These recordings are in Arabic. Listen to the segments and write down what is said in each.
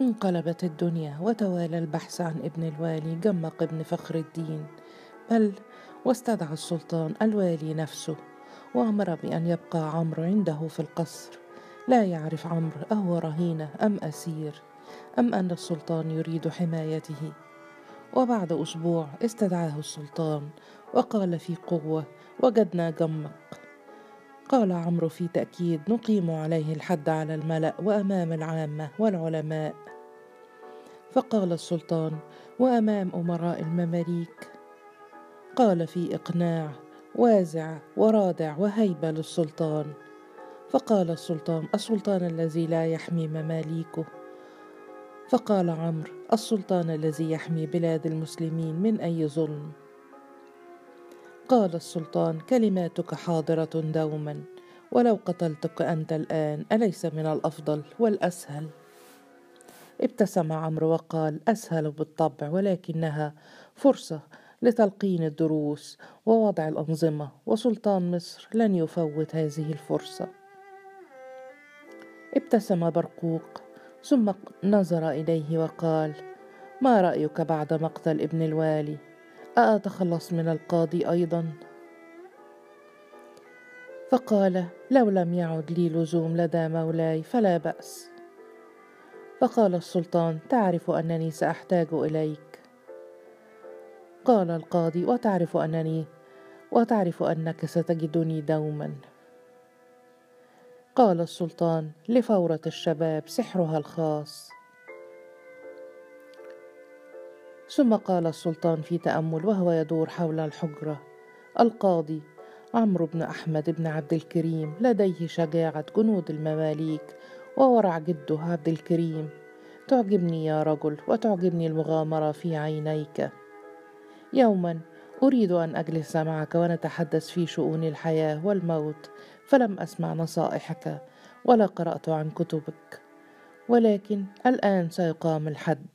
انقلبت الدنيا وتوالى البحث عن ابن الوالي جمق ابن فخر الدين. بل واستدعى السلطان الوالي نفسه وأمر بأن يبقى عمرو عنده في القصر. لا يعرف عمرو أهو رهينة أم أسير أم أن السلطان يريد حمايته. وبعد أسبوع استدعاه السلطان وقال في قوة وجدنا جمق قال عمرو في تأكيد نقيم عليه الحد على الملأ وأمام العامة والعلماء. فقال السلطان وأمام أمراء المماليك. قال في إقناع وازع ورادع وهيبة للسلطان. فقال السلطان السلطان الذي لا يحمي مماليكه. فقال عمرو السلطان الذي يحمي بلاد المسلمين من أي ظلم. قال السلطان كلماتك حاضرة دوما ولو قتلتك أنت الآن أليس من الأفضل والأسهل؟ ابتسم عمرو وقال أسهل بالطبع ولكنها فرصة لتلقين الدروس ووضع الأنظمة وسلطان مصر لن يفوت هذه الفرصة. ابتسم برقوق ثم نظر إليه وقال ما رأيك بعد مقتل ابن الوالي؟ أأتخلص من القاضي أيضا؟ فقال لو لم يعد لي لزوم لدى مولاي فلا بأس. فقال السلطان تعرف أنني سأحتاج إليك. قال القاضي وتعرف أنني وتعرف أنك ستجدني دوما. قال السلطان لفورة الشباب سحرها الخاص. ثم قال السلطان في تأمل وهو يدور حول الحجرة. القاضي عمرو بن أحمد بن عبد الكريم لديه شجاعة جنود المماليك وورع جده عبد الكريم. تعجبني يا رجل وتعجبني المغامرة في عينيك. يوما أريد أن أجلس معك ونتحدث في شؤون الحياة والموت فلم أسمع نصائحك ولا قرأت عن كتبك. ولكن الآن سيقام الحد.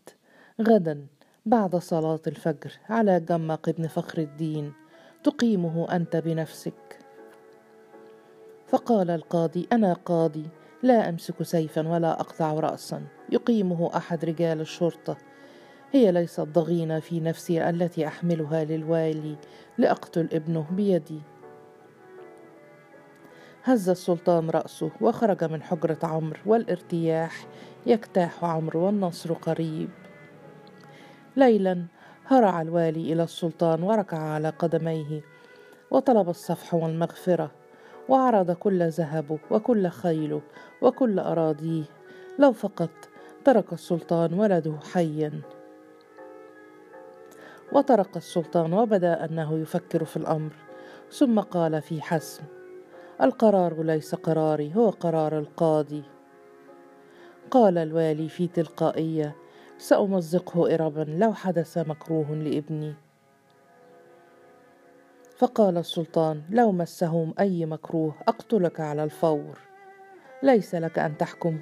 غدا. بعد صلاة الفجر على جمق ابن فخر الدين تقيمه أنت بنفسك. فقال القاضي أنا قاضي لا أمسك سيفا ولا أقطع رأسا. يقيمه أحد رجال الشرطة. هي ليست ضغينة في نفسي التي أحملها للوالي لأقتل ابنه بيدي. هز السلطان رأسه وخرج من حجرة عمرو والارتياح يجتاح عمرو والنصر قريب. ليلا هرع الوالي إلى السلطان وركع على قدميه وطلب الصفح والمغفرة وعرض كل ذهبه وكل خيله وكل أراضيه لو فقط ترك السلطان ولده حيا. وطرق السلطان وبدأ أنه يفكر في الأمر ثم قال في حسم القرار ليس قراري هو قرار القاضي. قال الوالي في تلقائية سأمزقه اربا لو حدث مكروه لابني. فقال السلطان لو مسهم أي مكروه أقتلك على الفور. ليس لك أن تحكم.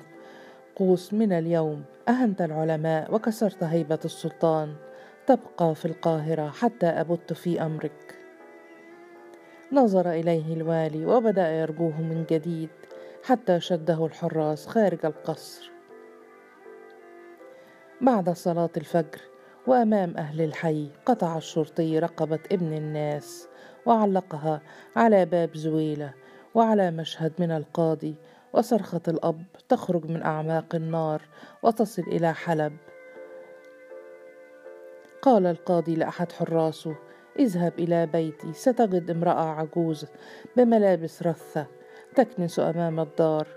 قوس من اليوم أهنت العلماء وكسرت هيبة السلطان. تبقى في القاهرة حتى أبت في أمرك. نظر إليه الوالي وبدأ يرجوه من جديد حتى شده الحراس خارج القصر. بعد صلاة الفجر وأمام أهل الحي قطع الشرطي رقبة ابن الناس وعلقها على باب زويلة وعلى مشهد من القاضي وصرخة الأب تخرج من أعماق النار وتصل إلى حلب. قال القاضي لأحد حراسه اذهب إلى بيتي ستجد امرأة عجوز بملابس رثة تكنس أمام الدار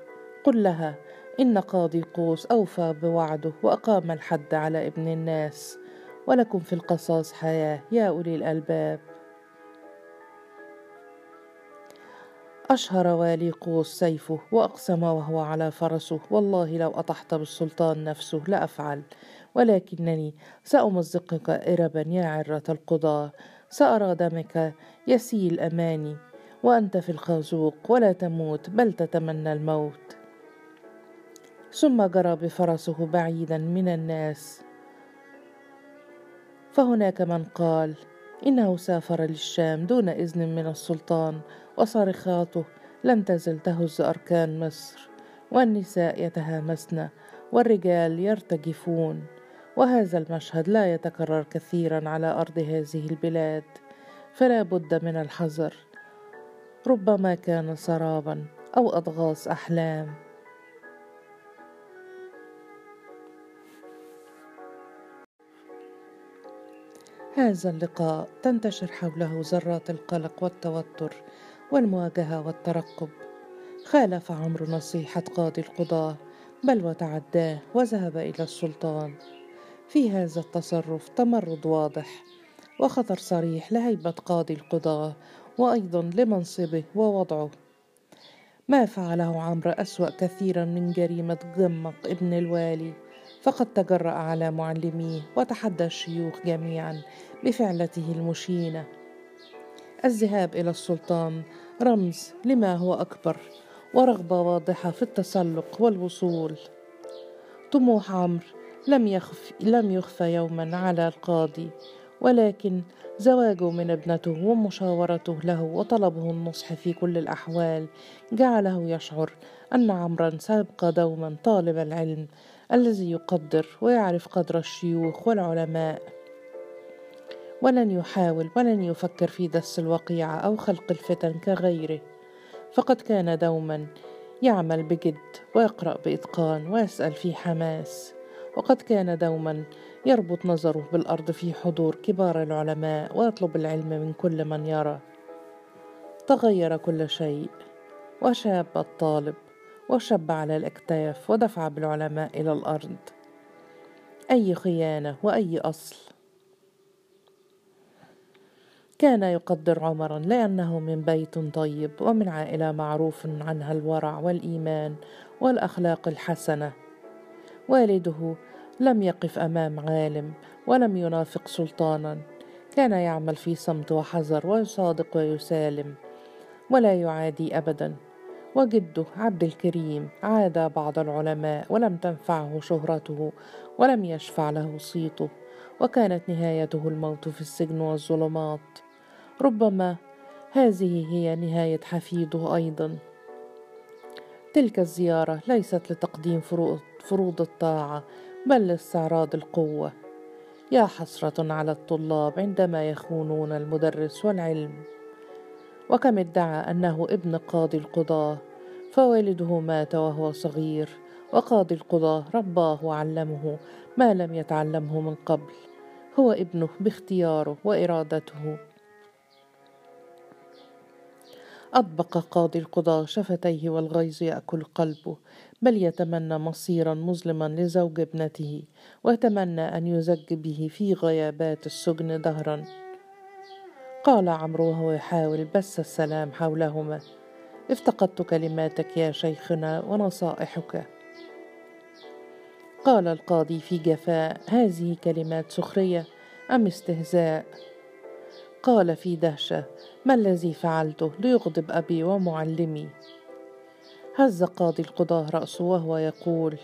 قل لها إن قاضي قوس أوفى بوعده وأقام الحد على ابن الناس. ولكم في القصاص حياة يا أولي الألباب. أشهر والي قوس سيفه وأقسم وهو على فرسه. والله لو أطحت بالسلطان نفسه لأفعل. ولكنني سأمزقك إربا يا عرة القضاة سأرى دمك يسيل أماني. وأنت في الخازوق ولا تموت بل تتمنى الموت. ثم جرى بفرسه بعيدا من الناس. فهناك من قال إنه سافر للشام دون إذن من السلطان وصارخاته لم تزل تهز أركان مصر والنساء يتهامسن والرجال يرتجفون وهذا المشهد لا يتكرر كثيرا على أرض هذه البلاد فلا بد من الحذر ربما كان سرابا أو أضغاث أحلام. هذا اللقاء تنتشر حوله ذرات القلق والتوتر والمواجهة والترقب. خالف عمرو نصيحة قاضي القضاة بل وتعداه وذهب إلى السلطان. في هذا التصرف تمرد واضح وخطر صريح لهيبة قاضي القضاة وأيضا لمنصبه ووضعه. ما فعله عمرو أسوأ كثيرا من جريمة جمق ابن الوالي فقد تجرأ على معلميه وتحدى الشيوخ جميعا بفعلته المشينة. الذهاب إلى السلطان رمز لما هو أكبر ورغبة واضحة في التسلق والوصول. طموح عمرو لم يخف لم يخفى يوما على القاضي ولكن زواجه من ابنته ومشاورته له وطلبه النصح في كل الأحوال جعله يشعر أن عمرا سيبقى دوما طالب العلم الذي يقدر ويعرف قدر الشيوخ والعلماء. ولن يحاول ولن يفكر في دس الوقيعة أو خلق الفتن كغيره. فقد كان دوما يعمل بجد ويقرأ بإتقان ويسأل في حماس. وقد كان دوما يربط نظره بالأرض في حضور كبار العلماء ويطلب العلم من كل من يرى. تغير كل شيء وشاب الطالب وشب على الإكتاف ودفع بالعلماء إلى الأرض. أي خيانة وأي أصل كان يقدر عمرا لأنه من بيت طيب ومن عائلة معروف عنها الورع والإيمان والأخلاق الحسنة. والده لم يقف أمام عالم ولم ينافق سلطانا. كان يعمل في صمت وحذر ويصادق ويسالم ولا يعادي أبدا. وجده عبد الكريم عاد بعض العلماء ولم تنفعه شهرته ولم يشفع له صيته وكانت نهايته الموت في السجن والظلمات. ربما هذه هي نهاية حفيده أيضا. تلك الزيارة ليست لتقديم فروض الطاعة بل لاستعراض القوة. يا حسرة على الطلاب عندما يخونون المدرس والعلم. وكم ادعى أنه ابن قاضي القضاه فوالده مات وهو صغير وقاضي القضاه رباه وعلمه ما لم يتعلمه من قبل. هو ابنه باختياره وإرادته. أطبق قاضي القضاة شفتيه والغيظ يأكل قلبه بل يتمنى مصيرا مظلما لزوج ابنته ويتمنى أن يزج به في غيابات السجن دهرا. قال عمرو وهو يحاول بث السلام حولهما افتقدت كلماتك يا شيخنا ونصائحك. قال القاضي في جفاء هذه كلمات سخرية أم استهزاء؟ قال في دهشة ما الذي فعلته ليغضب أبي ومعلمي؟ هز قاضي القضاة رأسه وهو يقول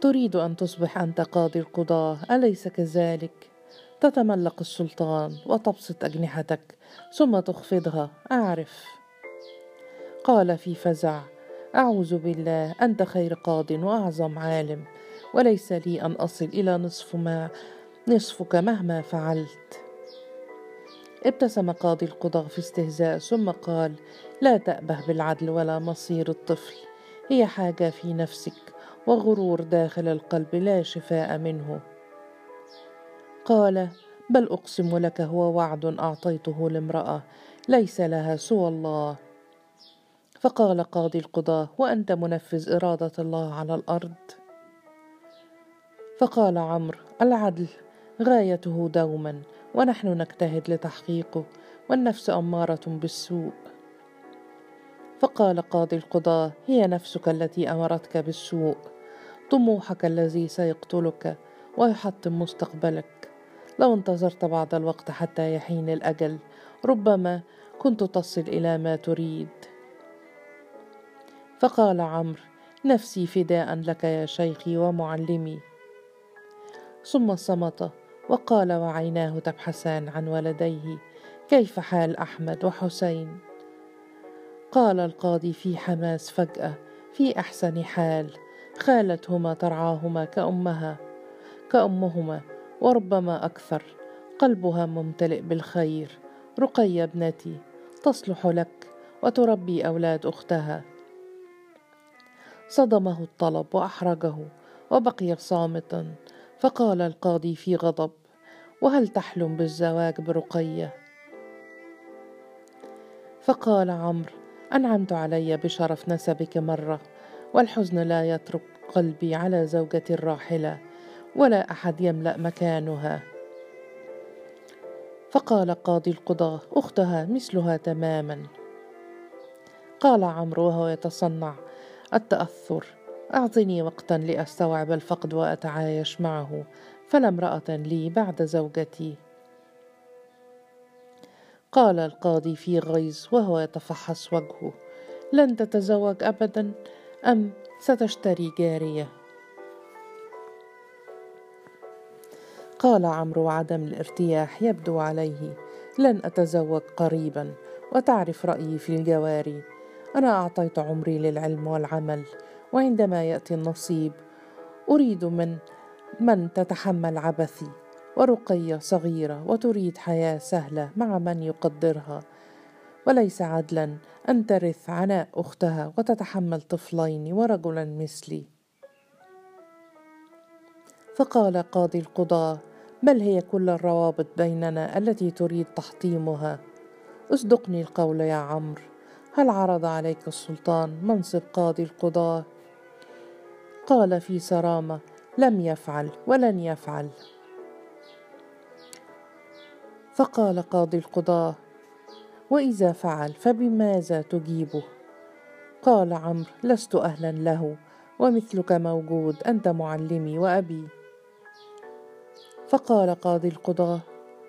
تريد أن تصبح أنت قاضي القضاة أليس كذلك؟ تتملق السلطان وتبسط أجنحتك ثم تخفضها أعرف. قال في فزع أعوذ بالله أنت خير قاض وأعظم عالم وليس لي أن أصل إلى نصف ما نصفك مهما فعلت. ابتسم قاضي القضاة في استهزاء ثم قال لا تأبه بالعدل ولا مصير الطفل. هي حاجة في نفسك وغرور داخل القلب لا شفاء منه. قال بل أقسم لك هو وعد أعطيته لامرأة ليس لها سوى الله. فقال قاضي القضاة وأنت منفذ إرادة الله على الأرض. فقال عمرو العدل غايته دوما ونحن نجتهد لتحقيقه والنفس أمارة بالسوء. فقال قاضي القضاة هي نفسك التي أمرتك بالسوء. طموحك الذي سيقتلك ويحطم مستقبلك. لو انتظرت بعض الوقت حتى يحين الأجل ربما كنت تصل إلى ما تريد. فقال عمرو نفسي فداء لك يا شيخي ومعلمي. ثم صمت وقال وعيناه تبحثان عن ولديه كيف حال أحمد وحسين؟ قال القاضي في حماس فجأة في أحسن حال خالتهما ترعاهما كأمها كأمهما وربما أكثر قلبها ممتلئ بالخير. رقية ابنتي تصلح لك وتربي أولاد أختها. صدمه الطلب وأحرجه وبقي صامتا. فقال القاضي في غضب وهل تحلم بالزواج برقية؟ فقال عمرو أنعمت علي بشرف نسبك مرة والحزن لا يترك قلبي على زوجتي الراحلة ولا أحد يملأ مكانها. فقال قاضي القضاة أختها مثلها تماما. قال عمرو وهو يتصنع التأثر أعطني وقتا لأستوعب الفقد وأتعايش معه فلا امرأة لي بعد زوجتي. قال القاضي في غيظ وهو يتفحص وجهه لن تتزوج ابدا أم ستشتري جارية. قال عمرو عدم الارتياح يبدو عليه لن أتزوج قريبا وتعرف رأيي في الجواري. أنا أعطيت عمري للعلم والعمل وعندما يأتي النصيب أريد من من تتحمل عبثي ورقية صغيرة وتريد حياة سهلة مع من يقدرها. وليس عدلا أن ترث عناء أختها وتتحمل طفلين ورجلا مثلي. فقال قاضي القضاه بل هي كل الروابط بيننا التي تريد تحطيمها. أصدقني القول يا عمرو هل عرض عليك السلطان منصب قاضي القضاه قال في صرامه لم يفعل ولن يفعل. فقال قاضي القضاة وإذا فعل فبماذا تجيبه؟ قال عمرو لست أهلا له ومثلك موجود أنت معلمي وأبي. فقال قاضي القضاة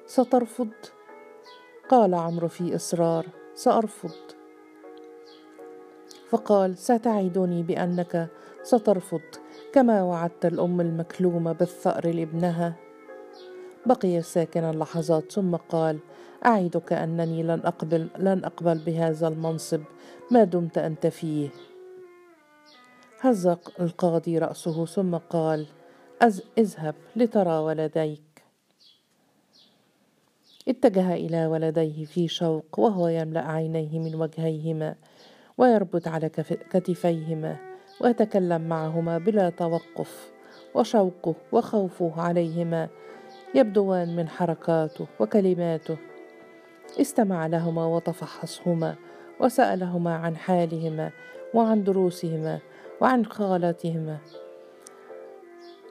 سترفض؟ قال عمرو في إصرار سأرفض. فقال ستعدني بأنك سترفض كما وعدت الأم المكلومة بالثأر لابنها. بقي ساكنا لحظات ثم قال أعدك أنني لن أقبل لن أقبل بهذا المنصب ما دمت أنت فيه. هز القاضي رأسه ثم قال اذهب لترى ولديك. اتجه إلى ولديه في شوق وهو يملأ عينيه من وجهيهما ويربط على كتفيهما. ويتكلم معهما بلا توقف وشوقه وخوفه عليهما يبدوان من حركاته وكلماته. استمع لهما وتفحصهما وسألهما عن حالهما وعن دروسهما وعن خالتهما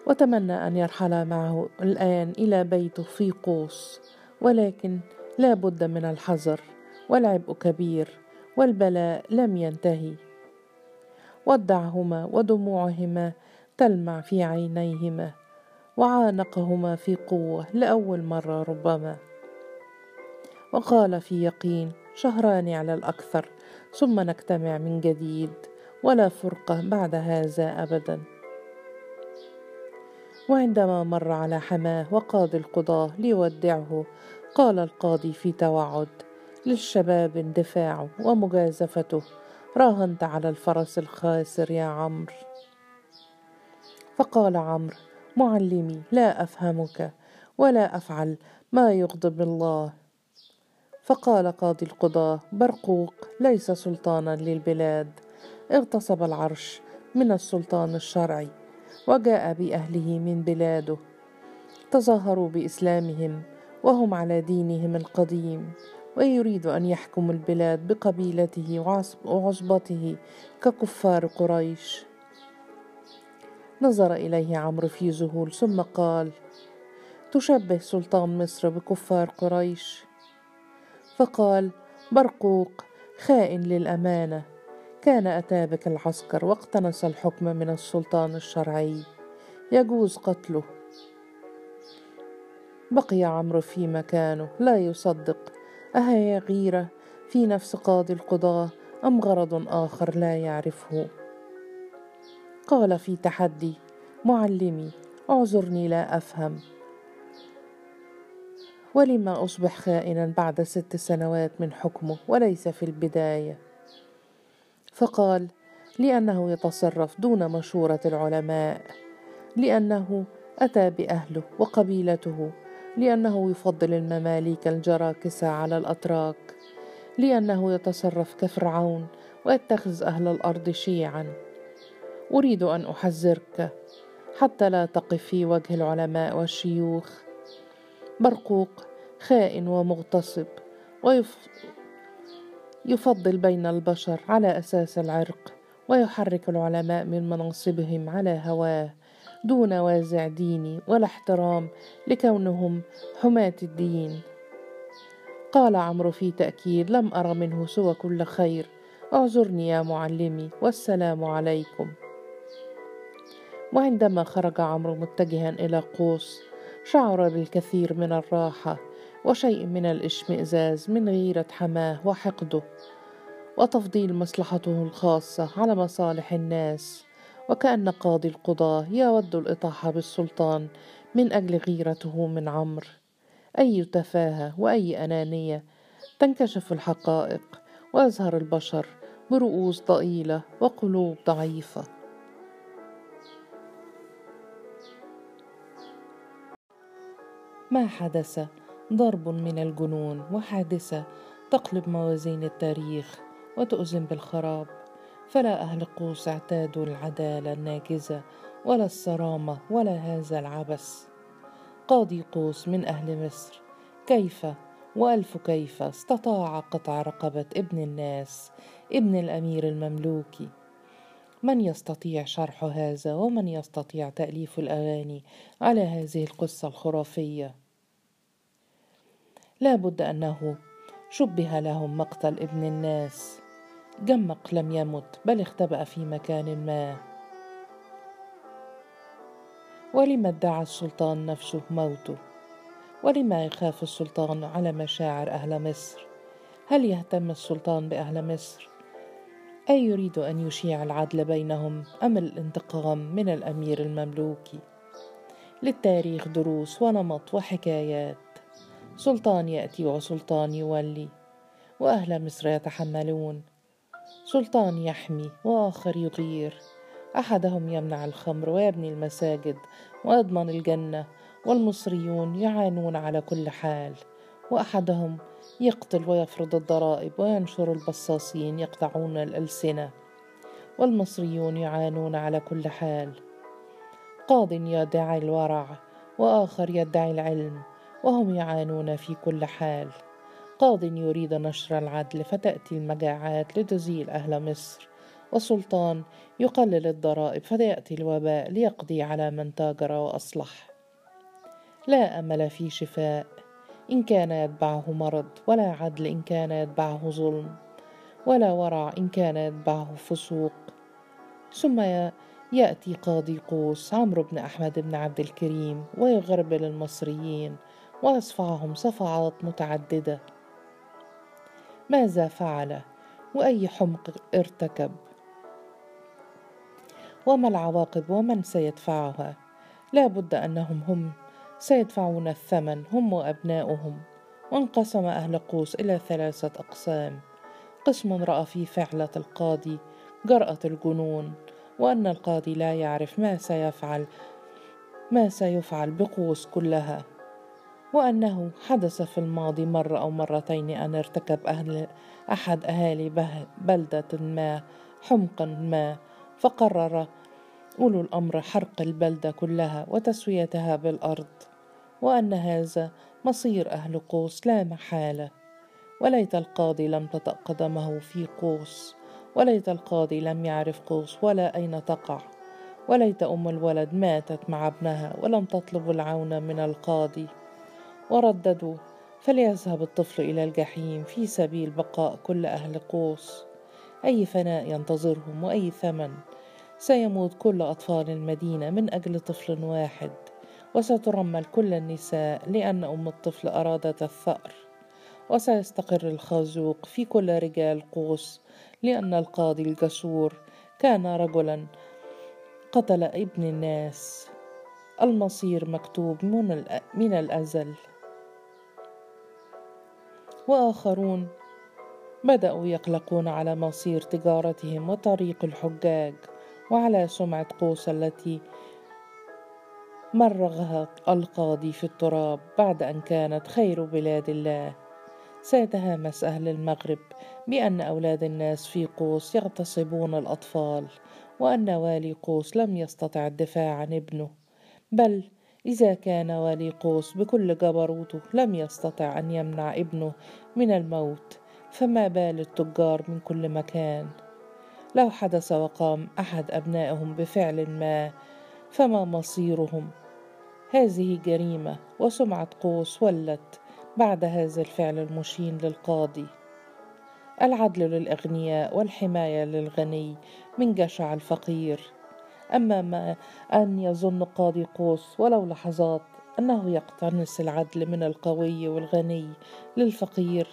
وتمنى أن يرحل معه الآن إلى بيته في قوس ولكن لا بد من الحذر والعبء كبير والبلاء لم ينتهي. ودعهما ودموعهما تلمع في عينيهما وعانقهما في قوة لأول مرة ربما. وقال في يقين شهران على الأكثر ثم نجتمع من جديد ولا فرقة بعد هذا ابدا. وعندما مر على حماه وقاضي القضاة ليودعه قال القاضي في توعد للشباب اندفاعه ومجازفته راهنت على الفرس الخاسر يا عمرو. فقال عمرو معلمي لا أفهمك ولا أفعل ما يغضب الله. فقال قاضي القضاه برقوق ليس سلطانا للبلاد. اغتصب العرش من السلطان الشرعي وجاء بأهله من بلاده. تظاهروا بإسلامهم وهم على دينهم القديم. ويريد أن يحكم البلاد بقبيلته وعصبته ككفار قريش. نظر إليه عمرو في ذهول ثم قال تشبه سلطان مصر بكفار قريش. فقال برقوق خائن للأمانة. كان اتى بك العسكر واقتنص الحكم من السلطان الشرعي. يجوز قتله. بقي عمرو في مكانه لا يصدق. اهي غيرة في نفس قاضي القضاة أم غرض آخر لا يعرفه؟ قال في تحدي معلمي اعذرني لا أفهم. ولما أصبح خائنا بعد ست سنوات من حكمه وليس في البداية؟ فقال لأنه يتصرف دون مشورة العلماء لأنه أتى بأهله وقبيلته لأنه يفضل المماليك الجراكسة على الأتراك لأنه يتصرف كفرعون ويتخذ أهل الأرض شيعا. أريد أن أحذرك حتى لا تقف في وجه العلماء والشيوخ. برقوق خائن ومغتصب ويفضل بين البشر على أساس العرق ويحرك العلماء من مناصبهم على هواه. دون وازع ديني ولا احترام لكونهم حماة الدين. قال عمرو في تأكيد لم أر منه سوى كل خير. اعذرني يا معلمي والسلام عليكم. وعندما خرج عمرو متجها إلى قوس شعر بالكثير من الراحة وشيء من الاشمئزاز من غيرة حماه وحقده وتفضيل مصلحته الخاصة على مصالح الناس. وكأن قاضي القضاة يود الإطاحة بالسلطان من أجل غيرته من عمرو. أي تفاهة وأي أنانية تنكشف الحقائق ويظهر البشر برؤوس ضئيلة وقلوب ضعيفة. ما حدث ضرب من الجنون وحادثة تقلب موازين التاريخ وتؤذن بالخراب. فلا أهل قوس اعتادوا العدالة الناجزة ولا الصرامة ولا هذا العبث. قاضي قوس من أهل مصر كيف وألف كيف استطاع قطع رقبة ابن الناس ابن الأمير المملوكي من يستطيع شرح هذا ومن يستطيع تأليف الأغاني على هذه القصة الخرافية؟ لا بد أنه شبه لهم مقتل ابن الناس. جمق لم يمت بل اختبأ في مكان ما. ولم ادعى السلطان نفسه موته؟ ولما يخاف السلطان على مشاعر أهل مصر؟ هل يهتم السلطان بأهل مصر؟ أي يريد أن يشيع العدل بينهم أم الانتقام من الأمير المملوكي للتاريخ دروس ونمط وحكايات. سلطان يأتي وسلطان يولي وأهل مصر يتحملون. سلطان يحمي وآخر يغير. أحدهم يمنع الخمر ويبني المساجد ويضمن الجنة والمصريون يعانون على كل حال. وأحدهم يقتل ويفرض الضرائب وينشر البصاصين يقطعون الألسنة والمصريون يعانون على كل حال. قاض يدعي الورع وآخر يدعي العلم وهم يعانون في كل حال. قاض يريد نشر العدل فتأتي المجاعات لتزيل أهل مصر. وسلطان يقلل الضرائب فيأتي الوباء ليقضي على من تاجر وأصلح. لا أمل في شفاء إن كان يتبعه مرض ولا عدل إن كان يتبعه ظلم ولا ورع إن كان يتبعه فسوق. ثم يأتي قاضي قوس عمرو بن أحمد بن عبد الكريم ويغربل المصريين ويصفعهم صفعات متعددة. ماذا فعل؟ وأي حمق ارتكب؟ وما العواقب ومن سيدفعها؟ لا بد أنهم هم سيدفعون الثمن هم وأبناؤهم. وانقسم أهل قوس إلى ثلاثة أقسام. قسم رأى في فعلة القاضي جرأة الجنون. وأن القاضي لا يعرف ما سيفعل ما سيفعل بقوس كلها. وأنه حدث في الماضي مرة أو مرتين أن ارتكب أهل أحد أهالي بلدة ما حمقا ما فقرر أولو الأمر حرق البلدة كلها وتسويتها بالأرض وأن هذا مصير أهل قوس لا محالة. وليت القاضي لم تطأ قدمه في قوس وليت القاضي لم يعرف قوس ولا أين تقع. وليت أم الولد ماتت مع ابنها ولم تطلب العون من القاضي. ورددوا فليذهب الطفل إلى الجحيم في سبيل بقاء كل أهل قوس. أي فناء ينتظرهم وأي ثمن. سيموت كل أطفال المدينة من أجل طفل واحد. وسترمل كل النساء لأن أم الطفل أرادت الثأر. وسيستقر الخازوق في كل رجال قوس لأن القاضي الجسور كان رجلا قتل ابن الناس. المصير مكتوب من الأزل. وآخرون بدأوا يقلقون على مصير تجارتهم وطريق الحجاج وعلى سمعة قوس التي مرغها القاضي في التراب بعد أن كانت خير بلاد الله. سيتهامس أهل المغرب بأن أولاد الناس في قوس يغتصبون الأطفال وأن والي قوس لم يستطع الدفاع عن ابنه بل إذا كان والي قوس بكل جبروته لم يستطع أن يمنع ابنه من الموت فما بال التجار من كل مكان؟ لو حدث وقام أحد أبنائهم بفعل ما فما مصيرهم؟ هذه جريمة وسمعة قوس ولت بعد هذا الفعل المشين للقاضي. العدل للأغنياء والحماية للغني من جشع الفقير. أما ما أن يظن قاضي قوس ولو لحظات أنه يقتنص العدل من القوي والغني للفقير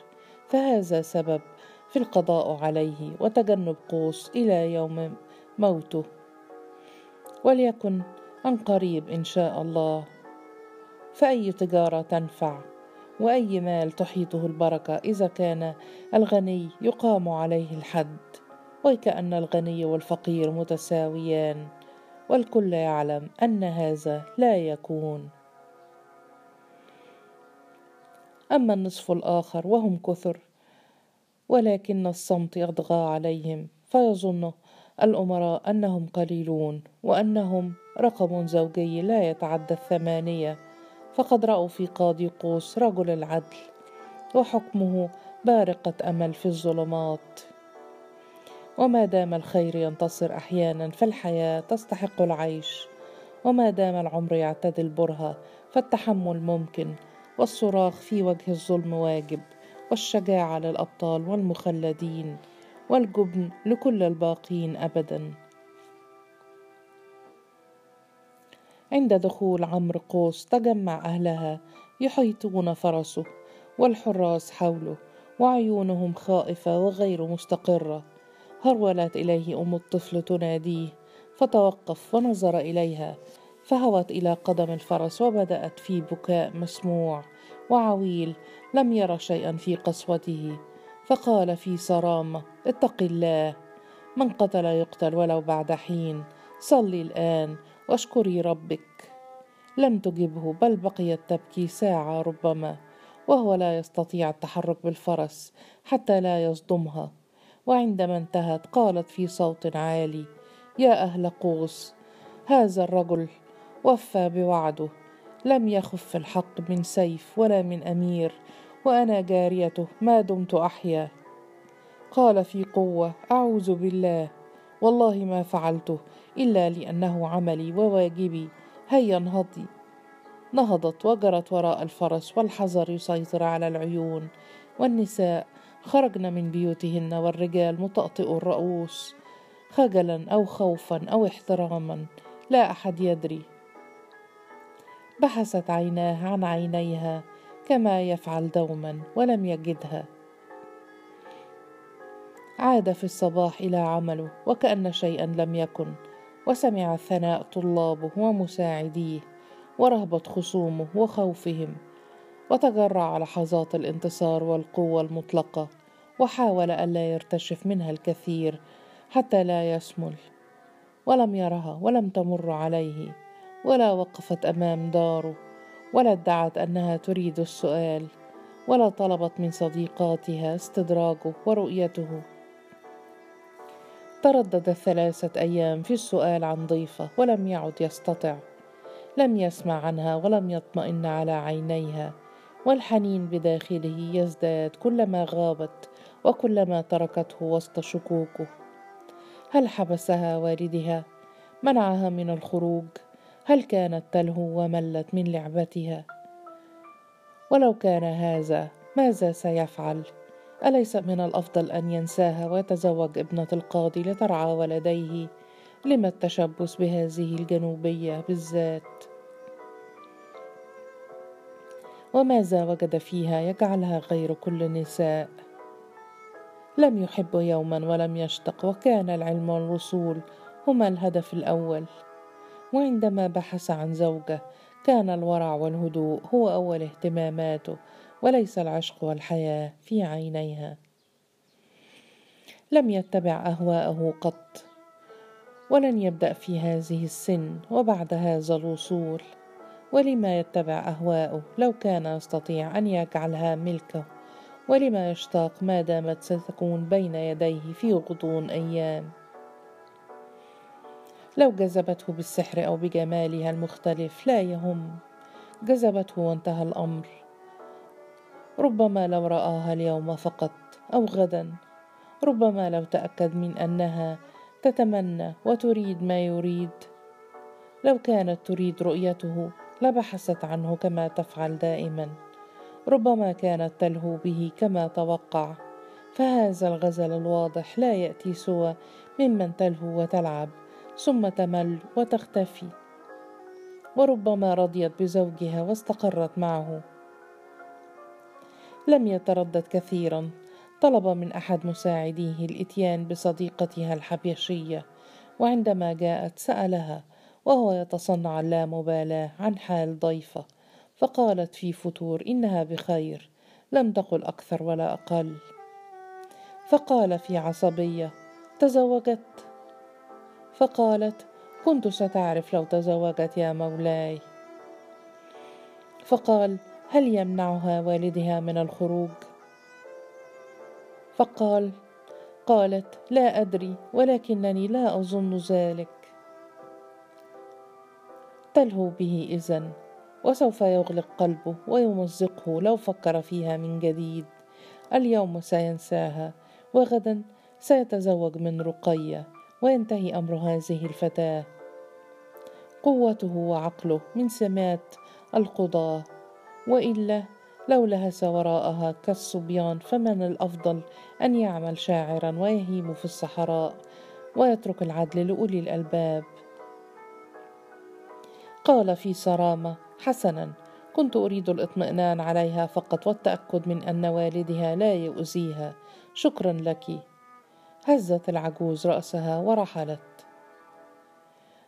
فهذا سبب في القضاء عليه وتجنب قوس إلى يوم موته. وليكن عن قريب إن شاء الله. فأي تجارة تنفع؟ وأي مال تحيطه البركة إذا كان الغني يقام عليه الحد؟ وكأن الغني والفقير متساويان. والكل يعلم أن هذا لا يكون. أما النصف الآخر وهم كثر ولكن الصمت يطغى عليهم فيظن الأمراء أنهم قليلون وأنهم رقم زوجي لا يتعدى الثمانية فقد رأوا في قاضي قوس رجل العدل وحكمه بارقة أمل في الظلمات. وما دام الخير ينتصر أحيانا فالحياة تستحق العيش. وما دام العمر يعتدل برهة فالتحمل ممكن. والصراخ في وجه الظلم واجب والشجاعة للأبطال والمخلدين والجبن لكل الباقين أبدا. عند دخول عمرو قوس تجمع أهلها يحيطون فرسه والحراس حوله وعيونهم خائفة وغير مستقرة. هرولت إليه أم الطفل تناديه فتوقف ونظر إليها فهوت إلى قدم الفرس وبدأت في بكاء مسموع وعويل لم ير شيئا في قسوته فقال في صرامة اتق الله من قتل يقتل ولو بعد حين صلي الآن واشكري ربك. لم تجبه بل بقيت تبكي ساعة ربما وهو لا يستطيع التحرك بالفرس حتى لا يصدمها. وعندما انتهت قالت في صوت عالي يا أهل قوس هذا الرجل وفى بوعده لم يخف الحق من سيف ولا من أمير وأنا جاريته ما دمت أحيا. قال في قوة أعوذ بالله والله ما فعلته إلا لأنه عملي وواجبي هيا انهضي. نهضت وجرت وراء الفرس والحذر يسيطر على العيون والنساء خرجن من بيوتهن والرجال مطأطئ الرؤوس خجلا أو خوفا أو احتراما لا أحد يدري. بحثت عيناه عن عينيها كما يفعل دوما ولم يجدها. عاد في الصباح إلى عمله وكأن شيئا لم يكن وسمع ثناء طلابه ومساعديه ورهبة خصومه وخوفهم. وتجرع لحظات الانتصار والقوة المطلقة وحاول ألا يرتشف منها الكثير حتى لا يسمل ولم يرها ولم تمر عليه ولا وقفت أمام داره ولا ادعت أنها تريد السؤال ولا طلبت من صديقاتها استدراجه ورؤيته. تردد ثلاثة أيام في السؤال عن ضيفه ولم يعد يستطع. لم يسمع عنها ولم يطمئن على عينيها. والحنين بداخله يزداد كلما غابت وكلما تركته وسط شكوكه. هل حبسها والدها؟ منعها من الخروج. هل كانت تلهو وملت من لعبتها؟ ولو كان هذا ماذا سيفعل؟ أليس من الأفضل أن ينساها ويتزوج ابنة القاضي لترعى ولديه؟ لما التشبث بهذه الجنوبية بالذات؟ وماذا وجد فيها يجعلها غير كل النساء لم يحب يوما ولم يشتق وكان العلم والوصول هما الهدف الأول. وعندما بحث عن زوجة كان الورع والهدوء هو أول اهتماماته وليس العشق والحياة في عينيها. لم يتبع أهواءه قط ولن يبدأ في هذه السن وبعد هذا الوصول ولما يتبع أهواءه لو كان يستطيع أن يجعلها ملكه؟ ولما يشتاق ما دامت ستكون بين يديه في غضون أيام؟ لو جذبته بالسحر أو بجمالها المختلف لا يهم. جذبته وانتهى الأمر. ربما لو رآها اليوم فقط أو غدا. ربما لو تأكد من أنها تتمنى وتريد ما يريد. لو كانت تريد رؤيته لبحثت عنه كما تفعل دائما. ربما كانت تلهو به كما توقع. فهذا الغزل الواضح لا يأتي سوى ممن تلهو وتلعب ثم تمل وتختفي. وربما رضيت بزوجها واستقرت معه. لم يتردد كثيرا. طلب من أحد مساعديه الإتيان بصديقتها الحبشية وعندما جاءت سألها وهو يتصنع اللامبالاه عن حال ضيفة فقالت في فتور إنها بخير لم تقل أكثر ولا أقل. فقال في عصبية تزوجت. فقالت كنت ستعرف لو تزوجت يا مولاي. فقال هل يمنعها والدها من الخروج؟ فقال قالت لا أدري ولكنني لا أظن ذلك. تلهو به إذن وسوف يغلق قلبه ويمزقه لو فكر فيها من جديد. اليوم سينساها وغدا سيتزوج من رقية وينتهي أمر هذه الفتاة. قوته وعقله من سمات القضاة وإلا لو لهس وراءها كالصبيان فمن الأفضل أن يعمل شاعرا ويهيم في الصحراء ويترك العدل لأولي الألباب. قال في صرامة حسنا كنت أريد الاطمئنان عليها فقط والتأكد من أن والدها لا يؤذيها. شكرا لك. هزت العجوز رأسها ورحلت.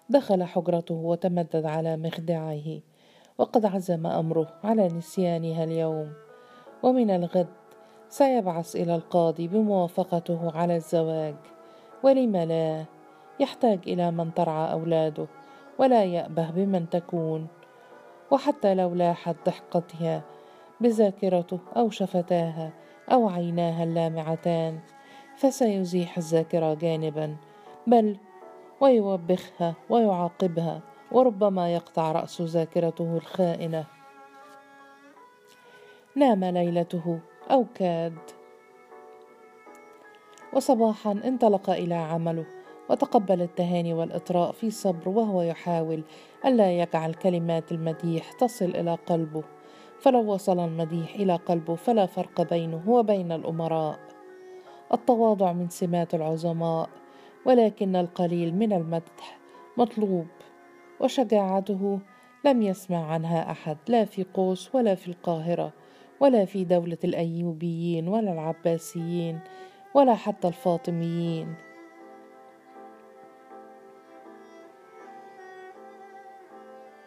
دخل حجرته وتمدد على مخدعه وقد عزم أمره على نسيانها اليوم. ومن الغد سيبعث إلى القاضي بموافقته على الزواج. ولم لا؟ يحتاج إلى من ترعى أولاده. ولا يأبه بمن تكون وحتى لو لاحت ضحكتها بذاكرته أو شفتاها أو عيناها اللامعتان فسيزيح الذاكرة جانبا بل ويوبخها ويعاقبها وربما يقطع رأس ذاكرته الخائنة. نام ليلته أو كاد. وصباحا انطلق إلى عمله وتقبل التهاني والإطراء في صبر وهو يحاول ألا يجعل كلمات المديح تصل إلى قلبه. فلو وصل المديح إلى قلبه فلا فرق بينه وبين الأمراء. التواضع من سمات العظماء ولكن القليل من المدح مطلوب وشجاعته لم يسمع عنها أحد لا في قوس ولا في القاهرة ولا في دولة الأيوبيين ولا العباسيين ولا حتى الفاطميين.